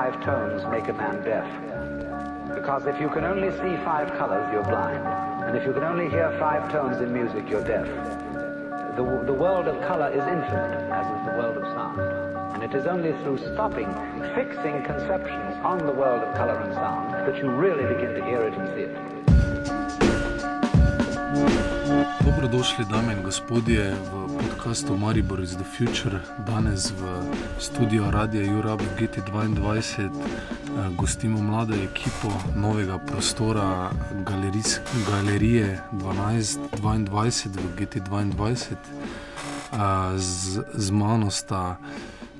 five tones make a man deaf. Because if you can only see five colors, you're blind. And if you can only hear five tones in music, you're deaf. The, the world of color is infinite, as is the world of sound. And it is only through stopping, fixing conceptions on the world of color and sound, that you really begin to hear it and see it. Dobrodošli, dame in gospodje, v podkastu Maribor iz The Future. Danes v studiu Radia Jurab GT2 eh, gostimo mlado ekipo novega prostora galerijs, Galerije 1222 v GT2. Eh, z, z mano sta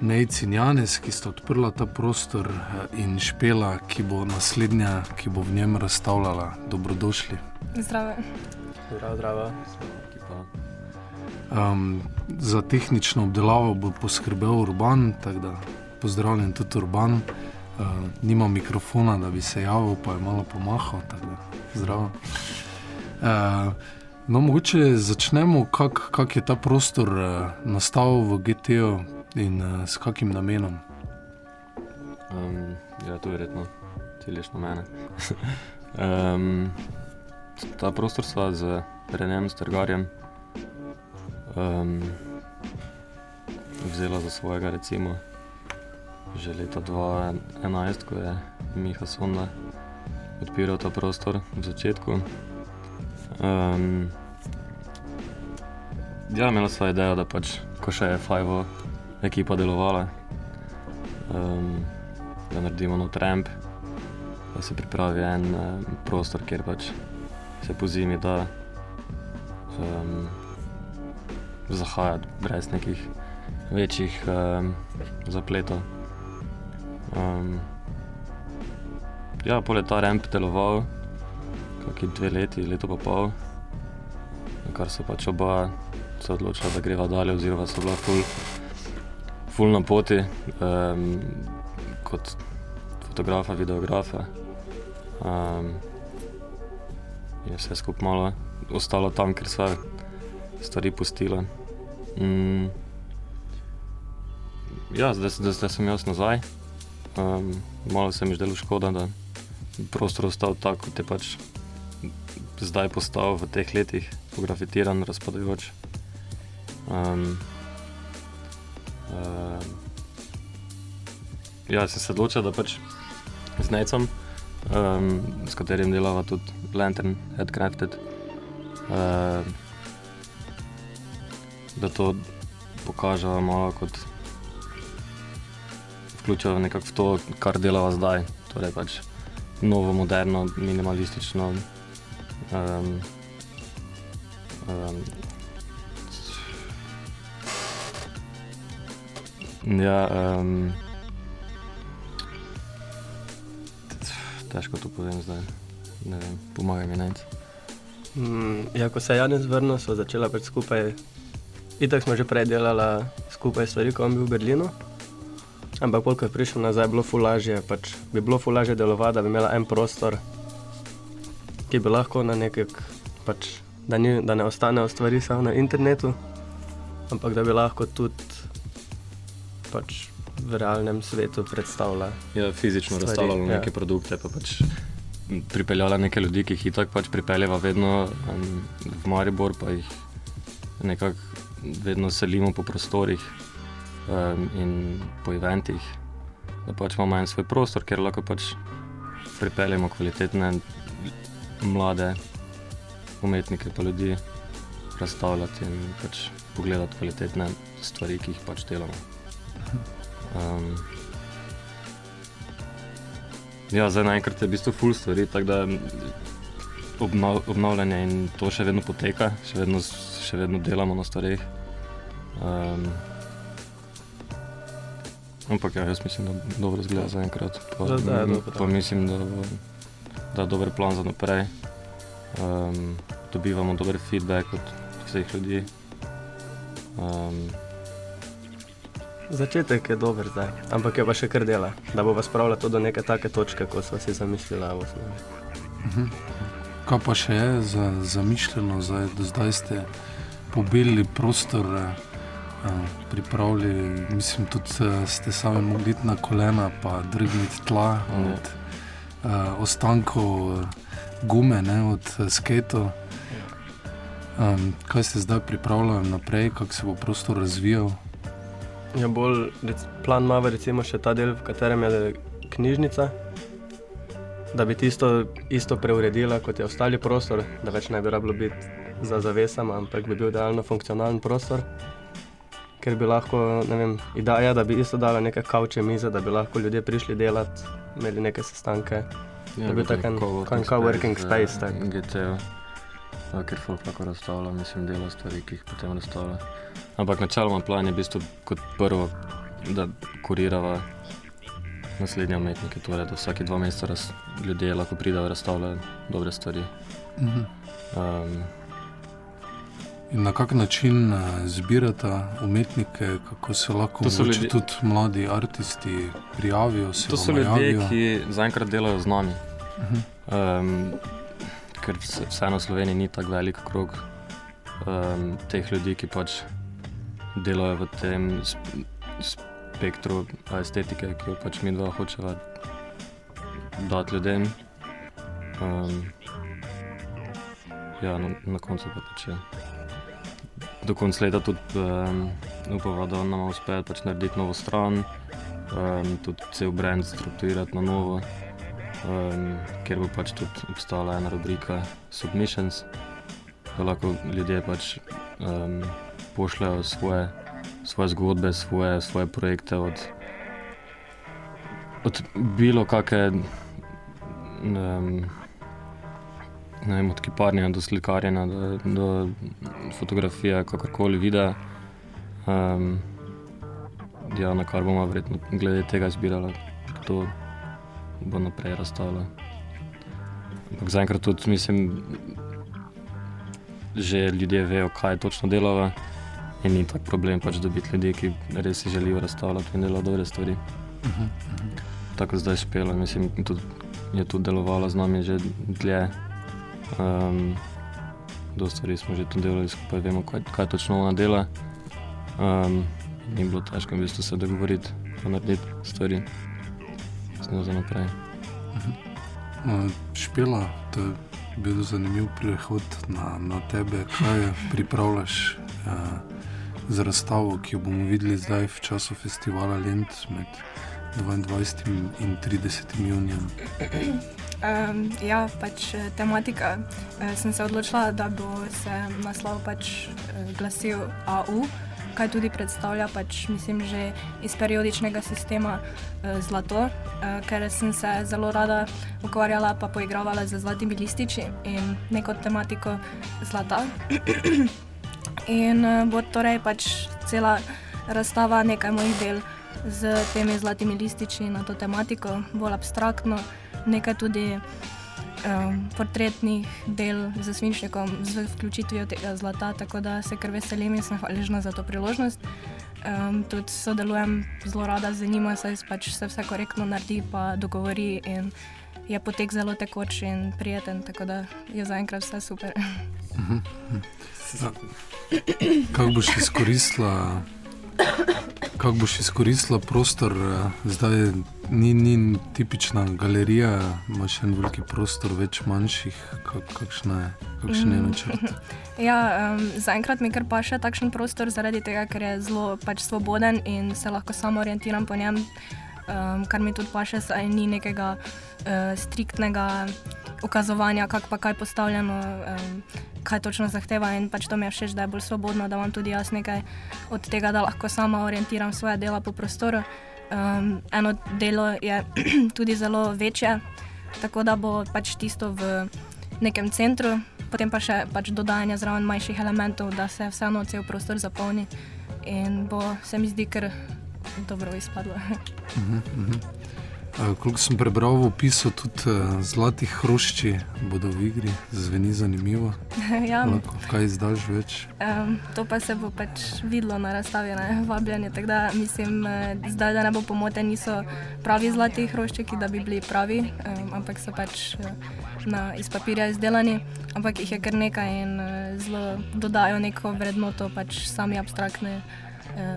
Nejci in Janes, ki sta odprla ta prostor, eh, in Špela, ki bo naslednja, ki bo v njem razstavljala. Dobrodošli. Zdravo. Zdravo, zdravo. Um, za tehnično obdelavo bo poskrbel Urban, tako da pozdravljen tudi Urban. Uh, nima mikrofona, da bi se javil, pa je malo pomahal. Zdravo. Uh, no, mogoče začnemo, kako kak je ta prostor uh, nastal v GT-ju in uh, s kakim namenom. Um, ja, to je verjetno celišno mene. um, ta prostor sva z Renem Strgarjem um, vzela za svojega, recimo, že leta 2011, ko je Miha Sonda odpiral ta prostor v začetku. Um, ja, imela sva idejo, da pač, ko še je Fajvo ekipa delovala, um, da naredimo nov tramp, da se pripravi en um, prostor, kjer pač se po zimi da um, zahajati brez nekih večjih um, zapletov. Um, ja, pol je ta ramp deloval, kakšni dve leti, leto pa pol, kar so pač oba se odločila, da greva dalje, oziroma so bila ful, ful na poti um, kot fotografa, videografa. Um, je vse skupaj malo ostalo tam, ker so stvari pustile. Mm. Ja, zdaj, zdaj, zdaj sem jaz nazaj. Um, malo se mi zdelo škoda, da je prostor ostal tako, kot je pač zdaj postal v teh letih, fotografitiran, razpadajoč. Um, uh, ja, sem se odločil, da pač z necom, um, s katerim delava tudi Lantern, Headcrafted. Uh, da to pokažemo malo kot vključijo nekako v to, kar delava zdaj. Torej pač novo, moderno, minimalistično. Um, um, ja, um, težko to povem zdaj. Ne vem, pomagaj mi naj. Mm, ja, ko se je Janes vrnil, so začela pač skupaj Itak smo že prej delali skupaj stvari, ko sem bil v Berlinu. Ampak, ko je prišel nazaj, je bilo fulažje. Pač, bi bilo fulažje delovati, da bi imela en prostor, ki bi lahko na nekak, pač, da, ni, da ne ostanejo stvari samo na internetu, ampak da bi lahko tudi pač, v realnem svetu predstavljala. Ja, fizično razstavljala ja. neke produkte. Pa pač Pripeljala nekaj ljudi, ki jih tako pač pripeljeva vedno um, v Maribor, pa jih nekako vedno selimo po prostorih um, in po eventih, da pač imamo en svoj prostor, kjer lahko pač pripeljemo kvalitetne mlade umetnike, pa ljudi razstavljati in pač pogledati kvalitetne stvari, ki jih pač delamo. Um, ja, zdaj naenkrat je v bistvu full stvari, tako da obnavljanje in to še vedno poteka, še vedno še vedno delamo na starih. Um, ampak ja, jaz mislim, da dobro zgleda za enkrat. Pa, da, da, je pa mislim, da, da je dober plan za naprej. Um, dobivamo dober feedback od vseh ljudi. Um, Začetek je dober zdaj, ampak je pa še kar dela, da bo vas spravila do neke take točke, kot smo si zamislili v osnovi. Mhm. Kaj pa še je za, zamišljeno, zdaj, da zdaj ste pobili prostor, pripravili, mislim, tudi uh, ste sami mogli na kolena, pa drgniti tla Ja. od uh, ostankov uh, gume, ne, od uh, sketov. Um, kaj ste zdaj pripravljali naprej, kako se bo prostor razvijal? Ja, bolj plan ima recimo še ta del, v katerem je knjižnica, da bi tisto isto preuredila kot je ostali prostor, da več ne bi rabilo biti za zavesama, ampak bi bil realno funkcionalen prostor. Ker bi lahko, ne vem, ideja da bi isto dala neke kavče mize, da bi lahko ljudje prišli delati, imeli neke sestanke. Ja, Je bil tak en- en coworking space, tak. GTO. Ja, ker folk lahko razstavlja, mislim, dela stvari, ki jih potem razstavlja. Ampak načeloma plan je v bistvu kot prvo, da kurirava naslednje umetnike, torej da vsake dva meseca raz, ljudje lahko pridejo in razstavljajo dobre stvari. Mhm. Um, In na kak način uh, zbirate umetnike, kako se lahko ljudje- tudi mladi umetniki prijavijo? Se to so ljudje, javijo? ki zaenkrat delajo z nami. Mhm. Um, ker vse- vseeno v Sloveniji ni tako velik krog um, teh ljudi, ki pač delajo v tem sp spektru estetike, ki jo pač mi dva hočeva dati ljudem. Um, ja, na, na koncu pa pač je. Do konca leta tudi um, upava, da nam uspe pač narediti novo stran, um, tudi cel brand strukturirati na novo um, kjer bo pač tudi obstala ena rubrika Submissions, da lahko ljudje pač um, pošljajo svoje, svoje zgodbe, svoje, svoje projekte od, od bilo kakšne. Um, Ne vem, od kiparjenja do slikarjenja, do, do fotografije, kakorkoli videa. Um, ja, na kar bomo verjetno glede tega zbirali, kdo bo naprej razstavljal. Ampak zaenkrat tudi mislim, že ljudje vejo, kaj točno delava. In ni tak problem pač dobiti ljudi, ki res si želijo razstavljati in delati dobre stvari. Tako zdaj špela, mislim, tudi, je tudi delovala z nami že dlje. Um, do stvari smo že tu delali skupaj, vemo, kaj, kaj točno ona dela. Um, ni bilo težko v bistvu se dogovoriti, pa narediti stvari z njo za naprej. Uh, Špela, to je bil zanimiv prehod na, na tebe, kaj pripravljaš uh, za razstavo, ki jo bomo videli zdaj v času festivala Lent med 22. in 30. junijem. Um, ja, pač eh, tematika. Uh, sem se odločila, da bo se naslov pač uh, glasil AU, kaj tudi predstavlja, pač, mislim, že iz periodičnega sistema uh, zlato, uh, ker sem se zelo rada ukvarjala in poigravala z zlatimi lističi in neko tematiko zlata. In uh, bo torej pač cela razstava nekaj mojih del z temi zlatimi lističi na to tematiko, bolj abstraktno nekaj tudi um, portretnih del z svinčnikom, z vključitvijo tega zlata, tako da se kar veselim in sem hvaležna za to priložnost. Um, tudi sodelujem zelo rada z njima, saj pač se vse korektno naredi, pa dogovori in je potek zelo tekoč in prijeten, tako da je zaenkrat vse super. Kako boš izkoristila? Kako boš izkoristila prostor, eh, zdaj ni, ni tipična galerija, imaš en veliki prostor, več manjših, kak, kakšna je, kakšen je načrt. Ja, um, zaenkrat mi kar pa še takšen prostor, zaradi tega, ker je zelo pač svoboden in se lahko samo orientiram po njem, um, kar mi tudi paše, saj ni nekega uh, striktnega ukazovanja, kako pa kaj postavljeno. Um, Kaj točno zahteva, in pač to mi je všeč, da je bolj svobodno, da imam tudi jaz nekaj od tega, da lahko sama orientiram svoje dela po prostoru. Um, eno delo je tudi zelo večje, tako da bo pač tisto v nekem centru, potem pa še pač dodajanje zraven manjših elementov, da se vseeno cel prostor zapolni in bo se mi zdi, ker dobro izpadlo. Uh, Koliko sem prebral v opisu, tudi uh, zlati hrošči bodo v igri, zveni zanimivo. ja, Lahko kaj izdaš več? um, to pa se bo pač videlo na razstavi, ne vabljanje. Tako da mislim, eh, zdaj, da ne bo pomote, niso pravi zlati hroščeki, da bi bili pravi, um, ampak so pač eh, na, iz papirja izdelani, ampak jih je kar nekaj in uh, zelo dodajo neko vrednoto pač sami abstraktne uh,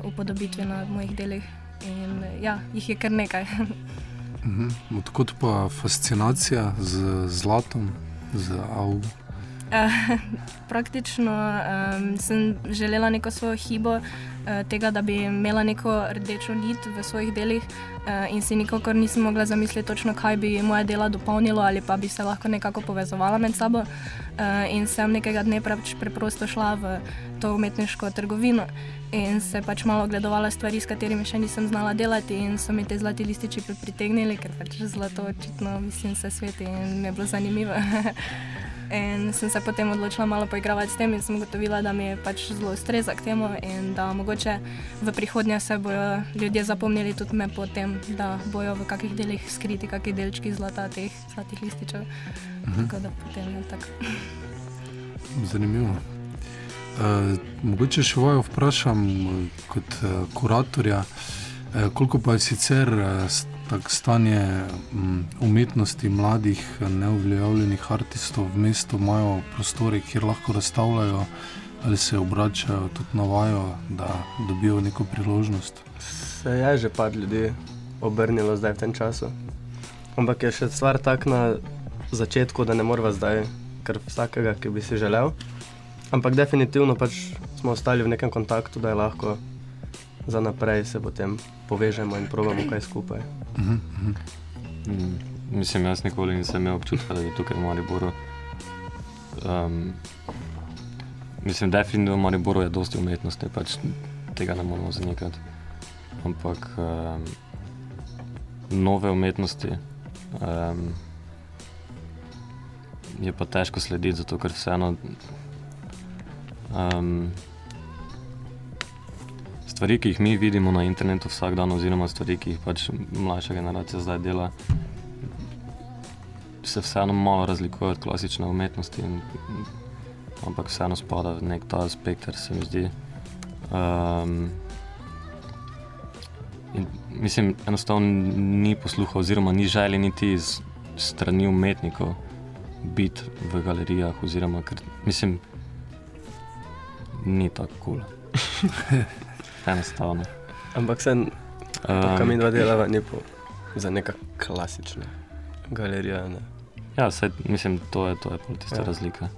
upodobitve na mojih delih. In ja, jih je kar nekaj. Mhm. Odkot pa fascinacija z zlatom, z AU? Praktično um, sem želela neko svojo hibo, uh, tega, da bi imela neko rdečo nit v svojih delih, uh, in si nikakor nisem mogla zamisliti, točno kaj bi moje dela dopolnilo ali pa bi se lahko nekako povezovala med sabo. Uh, in sem nekega dne pač preprosto šla v to umetniško trgovino in se pač malo ogledovala stvari, s katerimi še nisem znala delati, in so mi te zlati lističi pritegnili, ker pač zlato očitno mislim se sveti in mi je bilo zanimivo. In sem se potem odločila malo poigravati s tem in sem ugotovila, da mi je pač zelo ustreza k temu in da mogoče v prihodnje se bodo ljudje zapomnili tudi me po tem, da bojo v kakih delih skriti kakšni delčki zlata teh zlatih lističev. Mhm. Tako da potem je tako. Zanimivo. Uh, mogoče še vajo vprašam kot uh, kuratorja, uh, koliko pa je sicer uh, tako stanje um, umetnosti mladih, neuveljavljenih artistov v mestu, imajo prostore, kjer lahko razstavljajo ali se obračajo tudi na vajo, da dobijo neko priložnost. Se je že par ljudi obrnilo zdaj v tem času. Ampak je še stvar tak na začetku, da ne moramo zdaj, ker vsakega, ki bi si želel. Ampak definitivno pač smo ostali v nekem kontaktu, da je lahko za naprej se potem povežemo in probamo kaj skupaj. Uh -huh, uh -huh. Mm, mislim, jaz nikoli nisem imel občutka, da bi tukaj v Mariboru. Um, mislim, definitivno v Mariboru je dosti umetnosti, pač tega ne moramo zanikati. Ampak um, nove umetnosti um, je pa težko slediti, zato ker vseeno. Um, stvari, ki jih mi vidimo na internetu vsak dan, oziroma stvari, ki jih pač mlajša generacija zdaj dela, se vseeno malo razlikujejo od klasične umetnosti, in, ampak vseeno spada v nek ta spektr, se mi zdi. Um, in, mislim, enostavno ni posluha, oziroma ni želje niti iz strani umetnikov biti v galerijah, oziroma ker mislim, ni tako kul. Cool. enostavno. Ampak se um, mi dva delava ni po, za neka klasična galerija. Ne? Ja, saj, mislim, to je, to je tista ja. razlika.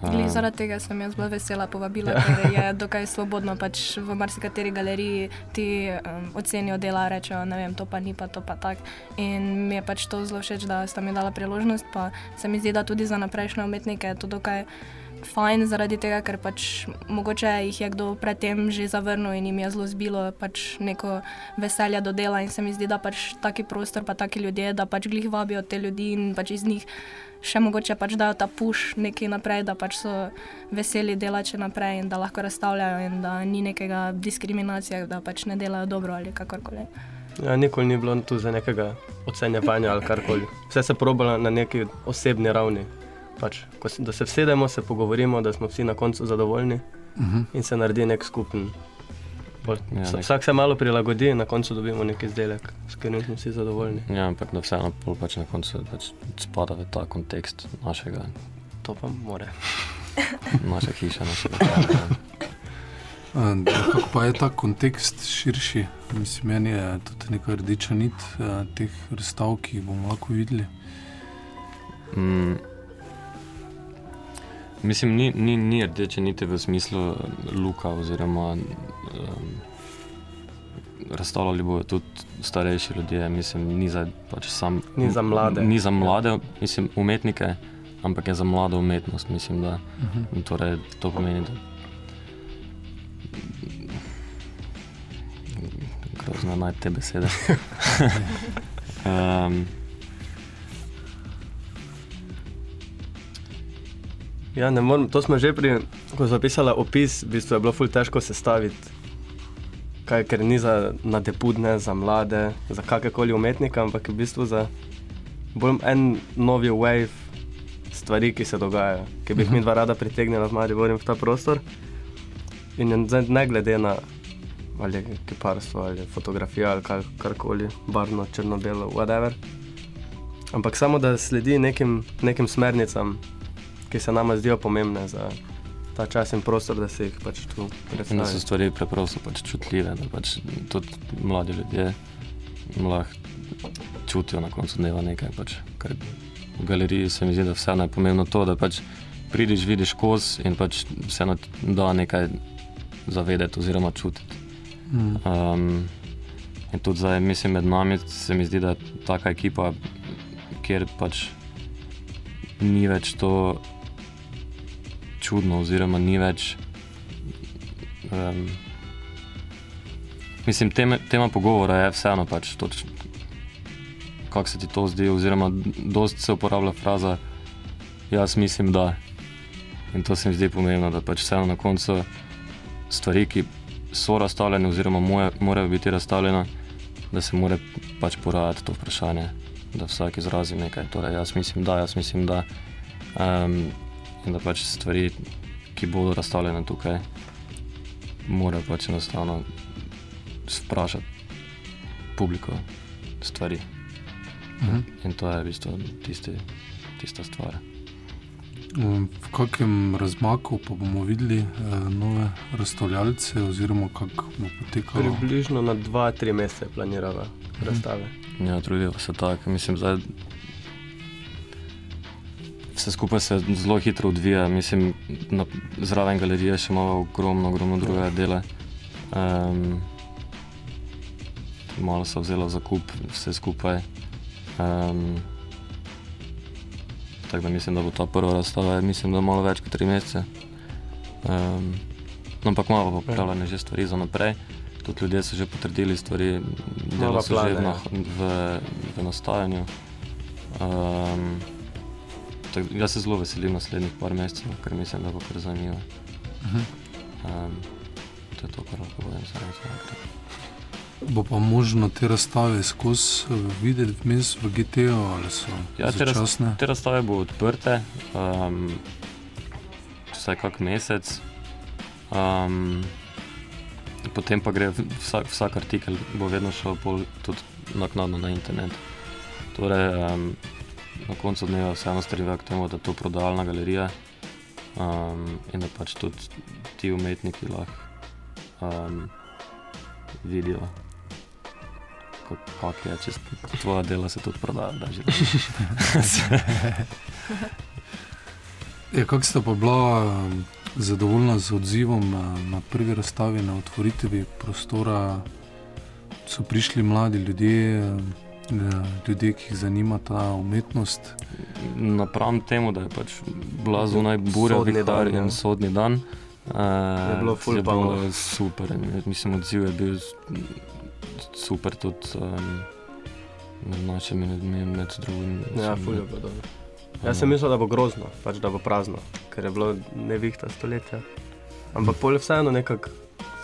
Um, zaradi tega sem jaz bila vesela povabila, ja. ker je dokaj svobodno. Pač v marsikateri galeriji ti um, ocenijo dela, rečejo, da to pa ni, pa to pa tak. In mi je pač to zelo všeč, da sta mi dala priložnost. Pa se mi zdi, da tudi za naprejšnje umetnike je to dokaj fajn zaradi tega, ker pač mogoče jih je kdo predtem že zavrnil in jim je zelo zbilo pač neko veselje do dela. In se mi zdi, da pač taki prostor, pa taki ljudje, da pač glih vabijo te ljudi in pač iz njih še mogoče pač dajo ta puš nekaj naprej, da pač so veseli delati naprej in da lahko razstavljajo in da ni nekega diskriminacije, da pač ne delajo dobro ali kakorkoli. Ja, nikoli ni bilo tu za nekega ocenjevanja ali karkoli. Vse se probalo na neki osebni ravni pač, se, da se vsedemo, se pogovorimo, da smo vsi na koncu zadovoljni uh mhm. -huh. in se naredi nek skupen. Ja, nek... Vsak se malo prilagodi in na koncu dobimo neki izdelek, s katerim smo vsi zadovoljni. Ja, ampak na vseeno pol pač na koncu pač spada v ta kontekst našega. To pa more. Naša hiša, naša hiša. Kako pa je ta kontekst širši? Mislim, meni je tudi neka rdeča nit teh razstav, ki jih bomo lahko videli. Mm, Mislim, ni, ni, ni rdeče niti v smislu eh, luka, oziroma um, razstavljali bodo tudi starejši ljudje. Mislim, ni za, pač sam, ni za mlade. Ni za mlade mislim, umetnike, ampak je za mlado umetnost. Mislim, da, uh mhm. -huh. torej, to pomeni, da. Grozno naj te besede. um, Ja, morem, to smo že pri, ko smo zapisali opis, v bistvu je bilo fully težko sestaviti, kaj, ker ni za nadepudne, za mlade, za kakorkoli umetnika, ampak je v bistvu za bolj en novi wave stvari, ki se dogajajo, ki bi jih mi dva rada pritegnila v Mariboru v ta prostor. In ne glede na ali je kiparstvo ali fotografija ali kar, karkoli, barno, črno-belo, whatever. Ampak samo da sledi nekim, nekim smernicam, ki se nam zdijo pomembne za ta čas in prostor, da se jih pač tu In da so stvari preprosto pač čutljive, da pač tudi mladi ljudje lahko čutijo na koncu dneva nekaj. Pač, v galeriji se mi zdi, da vseeno je pomembno to, da pač prideš, vidiš kos in pač vseeno da nekaj zavedeti oziroma čutiti. Mm. Um, in tudi zdaj, mislim, med nami se mi zdi, da je taka ekipa, kjer pač ni več to čudno, oziroma ni več. Um, mislim, tema, tema pogovora je vseeno pač toč, kako se ti to zdi, oziroma dost se uporablja fraza, jaz mislim, da. In to se mi zdi pomembno, da pač vseeno na koncu stvari, ki so razstavljene, oziroma moje, morajo biti razstavljene, da se mora pač porajati to vprašanje, da vsak izrazi nekaj. Torej, jaz mislim, da, jaz mislim, da. Um, in da pač stvari, ki bodo razstavljene tukaj, morajo pač enostavno vprašati publiko stvari. Mhm. In to je v bistvu tisti, tista stvar. Um, V kakem razmaku pa bomo videli eh, nove razstavljalce, oziroma kako bo potekalo? Približno na 2-3 mesece planirava razstave. Ja, trudijo se tako. Mislim, da vse skupaj se zelo hitro odvija. Mislim, na, zraven galerije še imamo ogromno, ogromno drugega dela. Um, malo so vzela za kup vse skupaj. Um, tako da mislim, da bo ta prva razstava, mislim, da malo več kot tri mesece. Um, no, ampak malo pa pripravljene že stvari za naprej. Tudi ljudje so že potrdili stvari, Nova so plane, že ja. na, v, v nastajanju. Um, tak, jaz se zelo veselim naslednjih par mesecev, ker mislim, da bo kar zanimivo. Um, to je to, kar lahko povem zdaj. Bo pa možno te razstave skozi eh, videti vmes v GT-ju ali so Ja, te, raz, te razstave bodo odprte um, vsaj kak mesec. Um, potem pa gre vsak, vsak artikel, bo vedno šel pol tudi naknadno na internet. Torej, um, na koncu dneva vseeno stremijo k temu, da je to prodajalna galerija um, in da pač tudi ti umetniki lahko um, vidijo. Kako je, če tvoja dela se tudi prodaja, da že Ja, kako ste pa bila um, zadovoljna z odzivom na, na prvi razstavi, na otvoritvi prostora? So prišli mladi ljudje, ljudje, ki jih zanima ta umetnost. Napram temu, da je pač bila zunaj burja, vihar dan, ja. in sodni dan. Uh, Je bilo ful je bilo super. in Mislim, odziv je bil super tudi um, med našimi ljudmi, med drugim. Ja, mislim, ful je bilo dobro. Jaz sem mislil, da bo grozno, pač da bo prazno, ker je bilo nevihta stoletja. Ampak pol vseeno nekako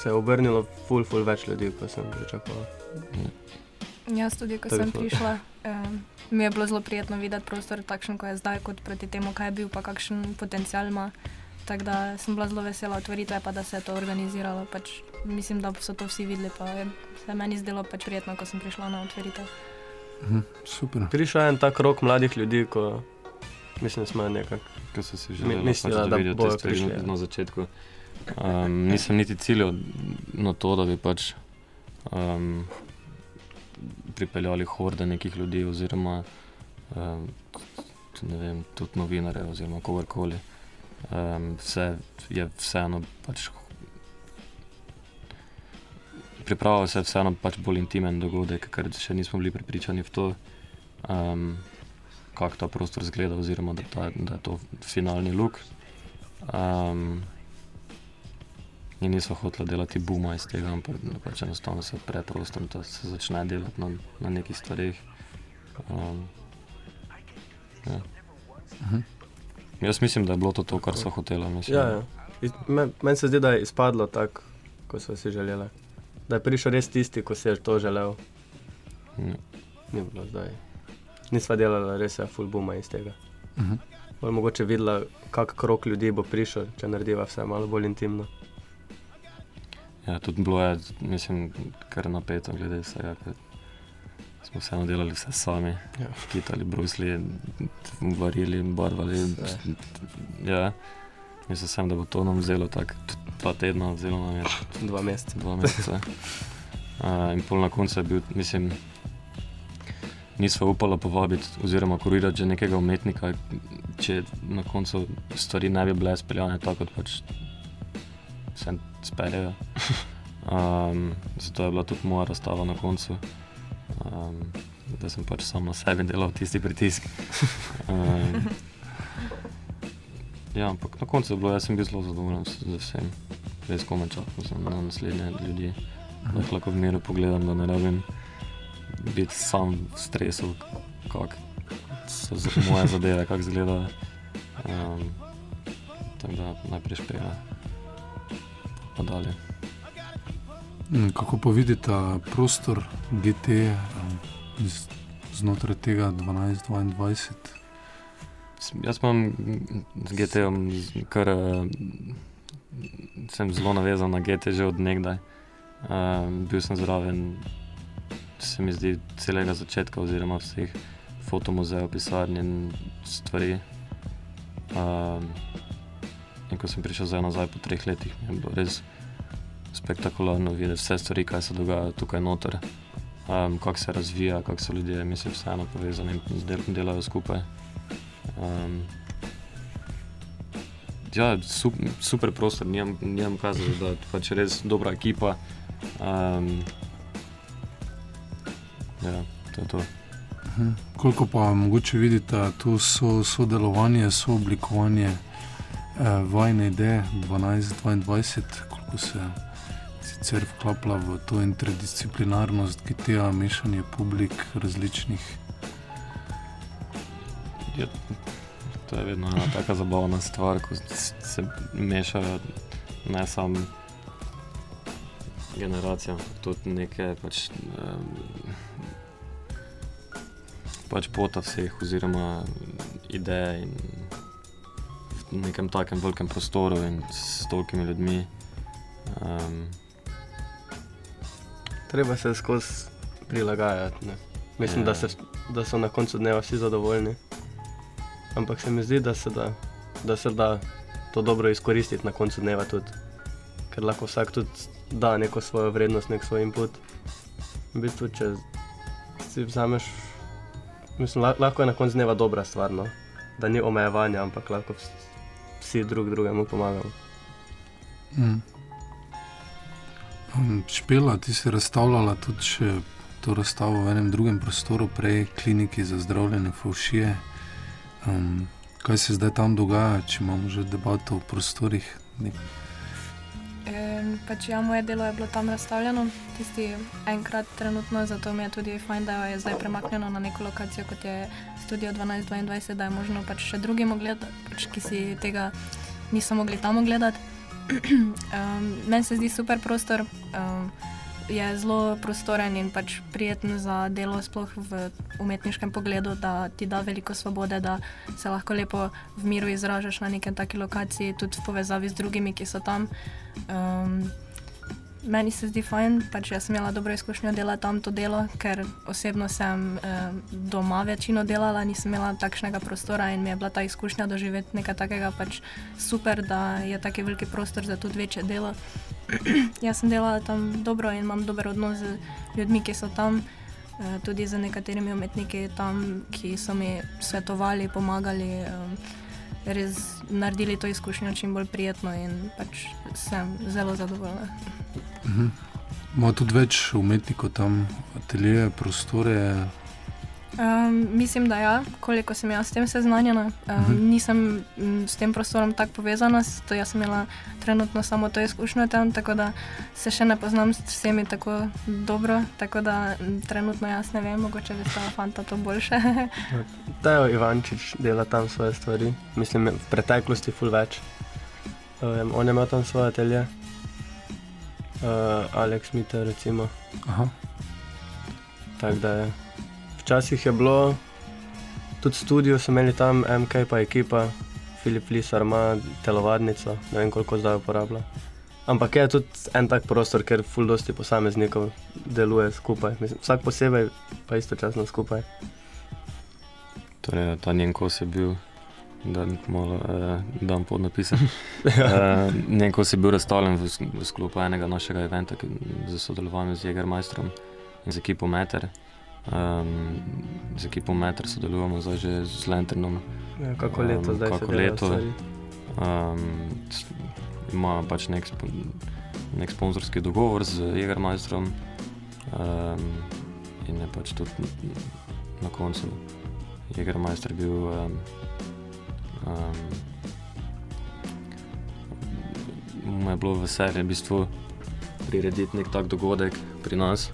se je obrnilo ful, ful več ljudi, kot sem pričakoval. Jaz tudi, ko sem to. prišla, um, mi je bilo zelo prijetno videti prostor takšen, kot je zdaj, kot proti temu, kaj je bil, pa kakšen potencial ima. Tako da sem bila zelo vesela otvoritve, pa da se je to organiziralo. Pač mislim, da so to vsi videli, pa je se meni zdelo pač prijetno, ko sem prišla na otvoritev. Mhm, super. Prišel je en tak rok mladih ljudi, ko mislim, da smo nekako. Ko so si želeli, mislila, pač, da vidijo te bojo stvari prišli, na, ja. na začetku. Um, nisem niti ciljal na to, da bi pač um, pripeljali horde nekih ljudi, oziroma um, ne vem, tudi novinare, oziroma kogarkoli. Um, vse je vseeno pač. Pripravlja se vseeno pač bolj intimen dogodek, ker še nismo bili pripričani v to, um, kako ta prostor izgleda, oziroma da, ta, da je to finalni luk. Um, in niso hoteli delati buma iz tega, ampak pač enostavno se odpre prostor da se začne delati na, na nekih stvareh. Um, ja. Mhm. Jaz mislim, da je bilo to, to kar so hoteli. Mislim, Ja, ja. Iz- men- Meni se zdi, da je izpadlo tako, kot so si želeli. Da je prišel res tisti, ko si je to želel. Ja. Ni bilo zdaj. Nisva delala res je full booma iz tega. Mhm. Bolj mogoče videla, kak krok ljudi bo prišel, če narediva vse malo bolj intimno. Ja, tudi bilo je, mislim, kar napeto glede vsega. ker Smo vseeno delali vse sami, Ja. kitali, brusli, varili, barvali. Vse. Ja. Mislim, sem, da bo to nam vzelo tako dva tedna, vzelo nam je Dva meseca. dva meseca. Uh, in pol na koncu je bil, mislim, nismo upali povabiti oziroma kurirati že nekega umetnika, če na koncu stvari ne bi bile speljane tako, kot pač se speljejo. Um, zato je bila tudi moja razstava na koncu, um, da sem pač sam na sebi delal tisti pritisk. Um, ja, ampak na koncu je bilo, jaz sem bil zelo zadovoljen z vsem, res komaj čakal sem na naslednje ljudi, da jih lahko v miru pogledam, da ne rabim biti sam v stresu, kako so moje zadeve, kako izgledajo. Um, tako da najprej špela, pa dalje. Mm, Kako pa vidite prostor GT um, znotraj tega 12-22? S- Jaz imam z GT-om kar eh, sem zelo navezan na GT že od nekdaj. Um, bil sem zraven, se mi zdi, celega začetka, oziroma vseh fotomuzejev, pisarn in stvari. Um, in ko sem prišel zdaj nazaj po treh letih, je bilo res spektakularno videti vse stvari, kaj se dogaja tukaj noter. Um, kako se razvija, kako so ljudje, mislim, vseeno povezani in del, delajo skupaj. Um, ja, super, super prostor, nimam, nimam kazati, da je pač res dobra ekipa. Um, ja, to je to. Mhm. Koliko pa mogoče vidite to so, sodelovanje, sooblikovanje eh, vajne ideje 12-22, koliko se sicer vklapla v to interdisciplinarnost, ki tega mešanje publik različnih. Ja, to je vedno ena tako zabavna stvar, ko se mešajo ne samo generacije, ampak tudi neke pač, um, pač pota vseh, oziroma ideje in v nekem takem velikem prostoru in s tolkimi ljudmi. Um, Treba se skozi prilagajati. Ne. Mislim, Ja. da, se, da so na koncu dneva vsi zadovoljni. Ampak se mi zdi, da se da, da se da to dobro izkoristiti na koncu dneva tudi. Ker lahko vsak tudi da neko svojo vrednost, nek svoj input. V bistvu, če si vzameš, mislim, la- lahko je na koncu dneva dobra stvar, no? da ni omejevanja, ampak lahko vsi drug drugemu pomagamo. Mm. Um, špela, ti si razstavljala tudi to razstavo v enem drugem prostoru, prej kliniki za zdravljenje faušije. Um, kaj se zdaj tam dogaja, če imamo že debato o prostorih? Nek- Em, Pač ja, moje delo je bilo tam razstavljeno, tisti enkrat trenutno, zato mi je tudi fajn, da je zdaj premaknjeno na neko lokacijo, kot je Studio 1222, da je možno pač še drugim ogledati, pač, ki si tega niso mogli tam ogledati. um, Meni se zdi super prostor, um, je zelo prostoren in pač prijeten za delo, sploh v umetniškem pogledu, da ti da veliko svobode, da se lahko lepo v miru izražaš na neki taki lokaciji, tudi v povezavi z drugimi, ki so tam. Um, meni se zdi fajn, pač jaz sem imela dobro izkušnjo delati tam to delo, ker osebno sem um, doma večino delala, nisem imela takšnega prostora in mi je bila ta izkušnja doživeti nekaj takega pač super, da je taki veliki prostor za tudi večje delo. jaz sem delala tam dobro in imam dober odnos z ljudmi, ki so tam. eh, Tudi z nekaterimi umetniki tam, ki so mi svetovali, pomagali, um, res naredili to izkušnjo čim bolj prijetno in pač sem zelo zadovoljna. Mhm. Ima tudi več umetnikov tam, ateljeje, prostore. Um, mislim, da ja, koliko sem jaz s tem seznanjena. Um, uh Mhm. -huh. Nisem m, s tem prostorom tako povezana, zato jaz sem imela trenutno samo to izkušnjo tam, tako da se še ne poznam s vsemi tako dobro. Tako da m, trenutno jaz ne vem, mogoče bi stala fanta to boljše. Tajo Ivančič dela tam svoje stvari, mislim, v preteklosti ful več. Um, on imel tam svoje atelje, uh, Alex Mite, recimo. Aha. Tako da je. Včasih je bilo, tudi studio so imeli tam, MK pa ekipa, Filip Lisar ima telovadnico, ne vem koliko zdaj uporablja. Ampak je tudi en tak prostor, ker ful dosti posameznikov deluje skupaj, mislim, vsak posebej, pa istočasno skupaj. Torej, ta njen kos je bil da malo uh, dam pod napise. uh, Neko si bil razstavljen v, v sklopu enega našega eventa za sodelovanje z Jägermeisterom in z ekipo Meter. Um, z ekipo Meter sodelujemo zdaj že z Lanternom. Ja, kako leto Um, zdaj kako leto. Um, s- ima pač nek, nek sponzorski dogovor z Jägermeisterom um, in je pač tudi na koncu Jägermeister bil. Um, um, mu je bilo veselje v bistvu prirediti nek tak dogodek pri nas.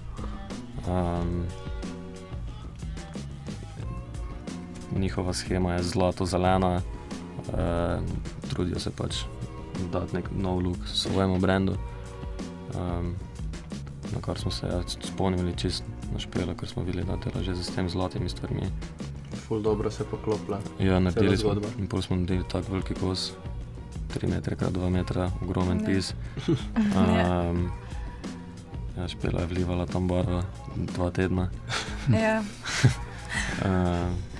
Um, njihova schema je zlato-zelena, uh, trudijo se pač dati nek nov look svojemu brendu. Um, na kar smo se ja, spomnili čist na špelo, ker smo videli, da dela že z temi zlatimi stvarmi. Ful dobro se poklopila. Ja, naredili smo, in pol smo naredili tako veliki kos, 3 metre krat 2 metra, ogromen Ja. pis. Ja. Um, ja, špela je vlivala tam barva dva tedna. Ja, Um,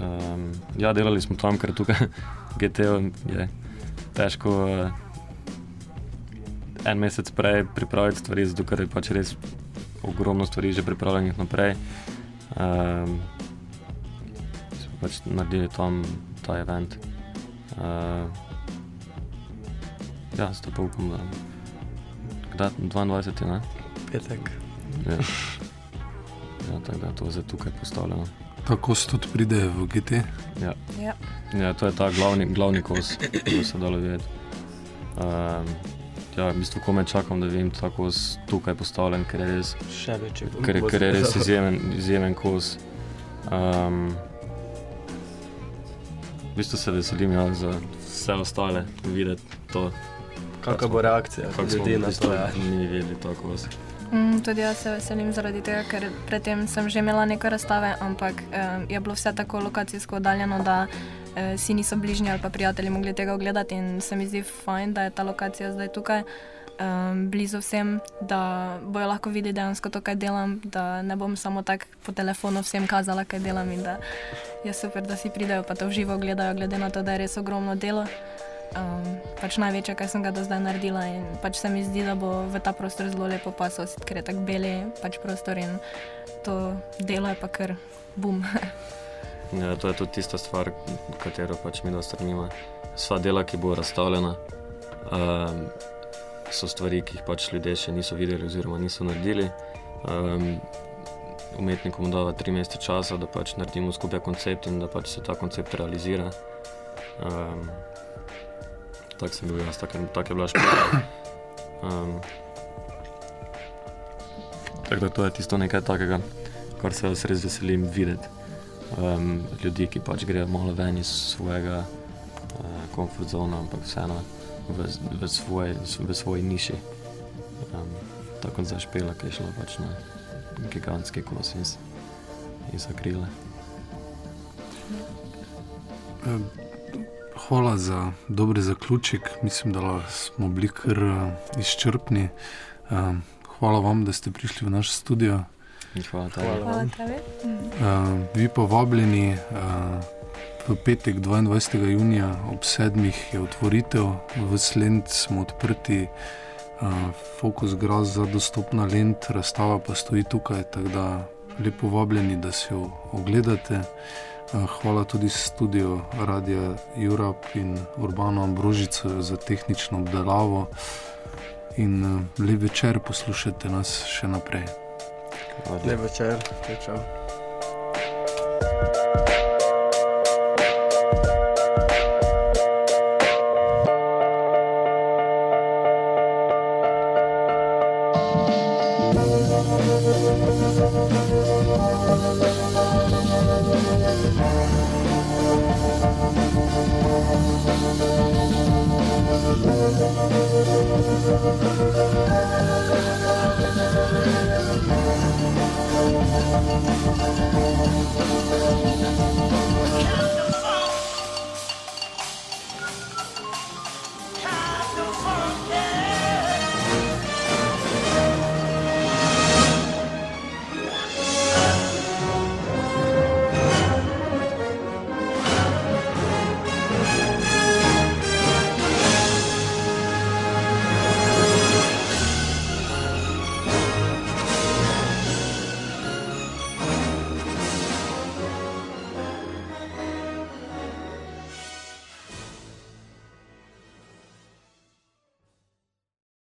um, ja, delali smo tam, ker tukaj GTO je težko uh, en mesec prej pripraviti stvari, zato ker je pač res ogromno stvari že pripravljenih naprej. Um, smo pač naredili tam ta event. Uh, ja, zato pa upam, da kdaj 22. Ne? Petek. Ja. Ja, tako da je to zdaj tukaj postavljeno. Tako se tudi pride v GT. Ja. ja. Ja, to je ta glavni, glavni kos, ki se dalo videti. Um, ja, v bistvu komaj čakam, da vidim ta kos tukaj postavljen, ker je res, Še večji. ker, ker je res izjemen, izjemen kos. Um, v bistvu se veselim ja, za vse ostale videti to, Kakšna bo reakcija kako ljudi v na to? Ja. mi videli ta kos. Mm, tudi jaz se veselim zaradi tega, ker predtem sem že imela neke razstave, ampak eh, je bilo vse tako lokacijsko oddaljeno, da eh, si niso bližnji ali pa prijatelji mogli tega ogledati. In se mi zdi fajn, da je ta lokacija zdaj tukaj, eh, blizu vsem, da bojo lahko videli dejansko to, kaj delam, da ne bom samo tako po telefonu vsem kazala, kaj delam in da je super, da si pridejo pa to v živo gledajo, glede na to, da je res ogromno delo. Um, pač največje, kar sem ga do zdaj naredila, in pač se mi zdi, da bo v ta prostor zelo lepo pasal, ker je tako beli pač prostor in to delo je pa kar bum. Ja, to je tudi tista stvar, katero pač mi strnimo. Sva dela, ki bo razstavljena, um, so stvari, ki jih pač ljudje še niso videli oziroma niso naredili. Um, umetnikom dava tri mesece časa, da pač naredimo skupaj koncept in da pač se ta koncept realizira. Um, tako sem bil jaz, tako tak je bila škola. Um, tako da to je tisto nekaj takega, kar se jaz res veselim videti um, ljudi, ki pač grejo malo ven iz svojega uh, komfort zona, ampak vseeno v, v, svoj, v svoji niši. Um, tako kot zašpela, ki je šla pač na gigantski kos iz, iz akrile. Eh, Hvala za dober zaključek. Mislim, da smo bili kar eh, izčrpni. Eh, Hvala vam, da ste prišli v naš studio. Hvala tebi. Hvala. Hvala tebi. Uh, vi pa vabljeni uh, v petek 22. junija ob sedmih je otvoritev, v Slend smo odprti, uh, fokus gre za dostopna lent, razstava pa stoji tukaj, tako da lepo vabljeni, da si jo ogledate. Uh, hvala tudi studio Radia Europe in Urbano Ambrožico za tehnično obdelavo. In uh, lep večer, poslušajte nas še naprej. Lep večer. Čau, čau. Countdown!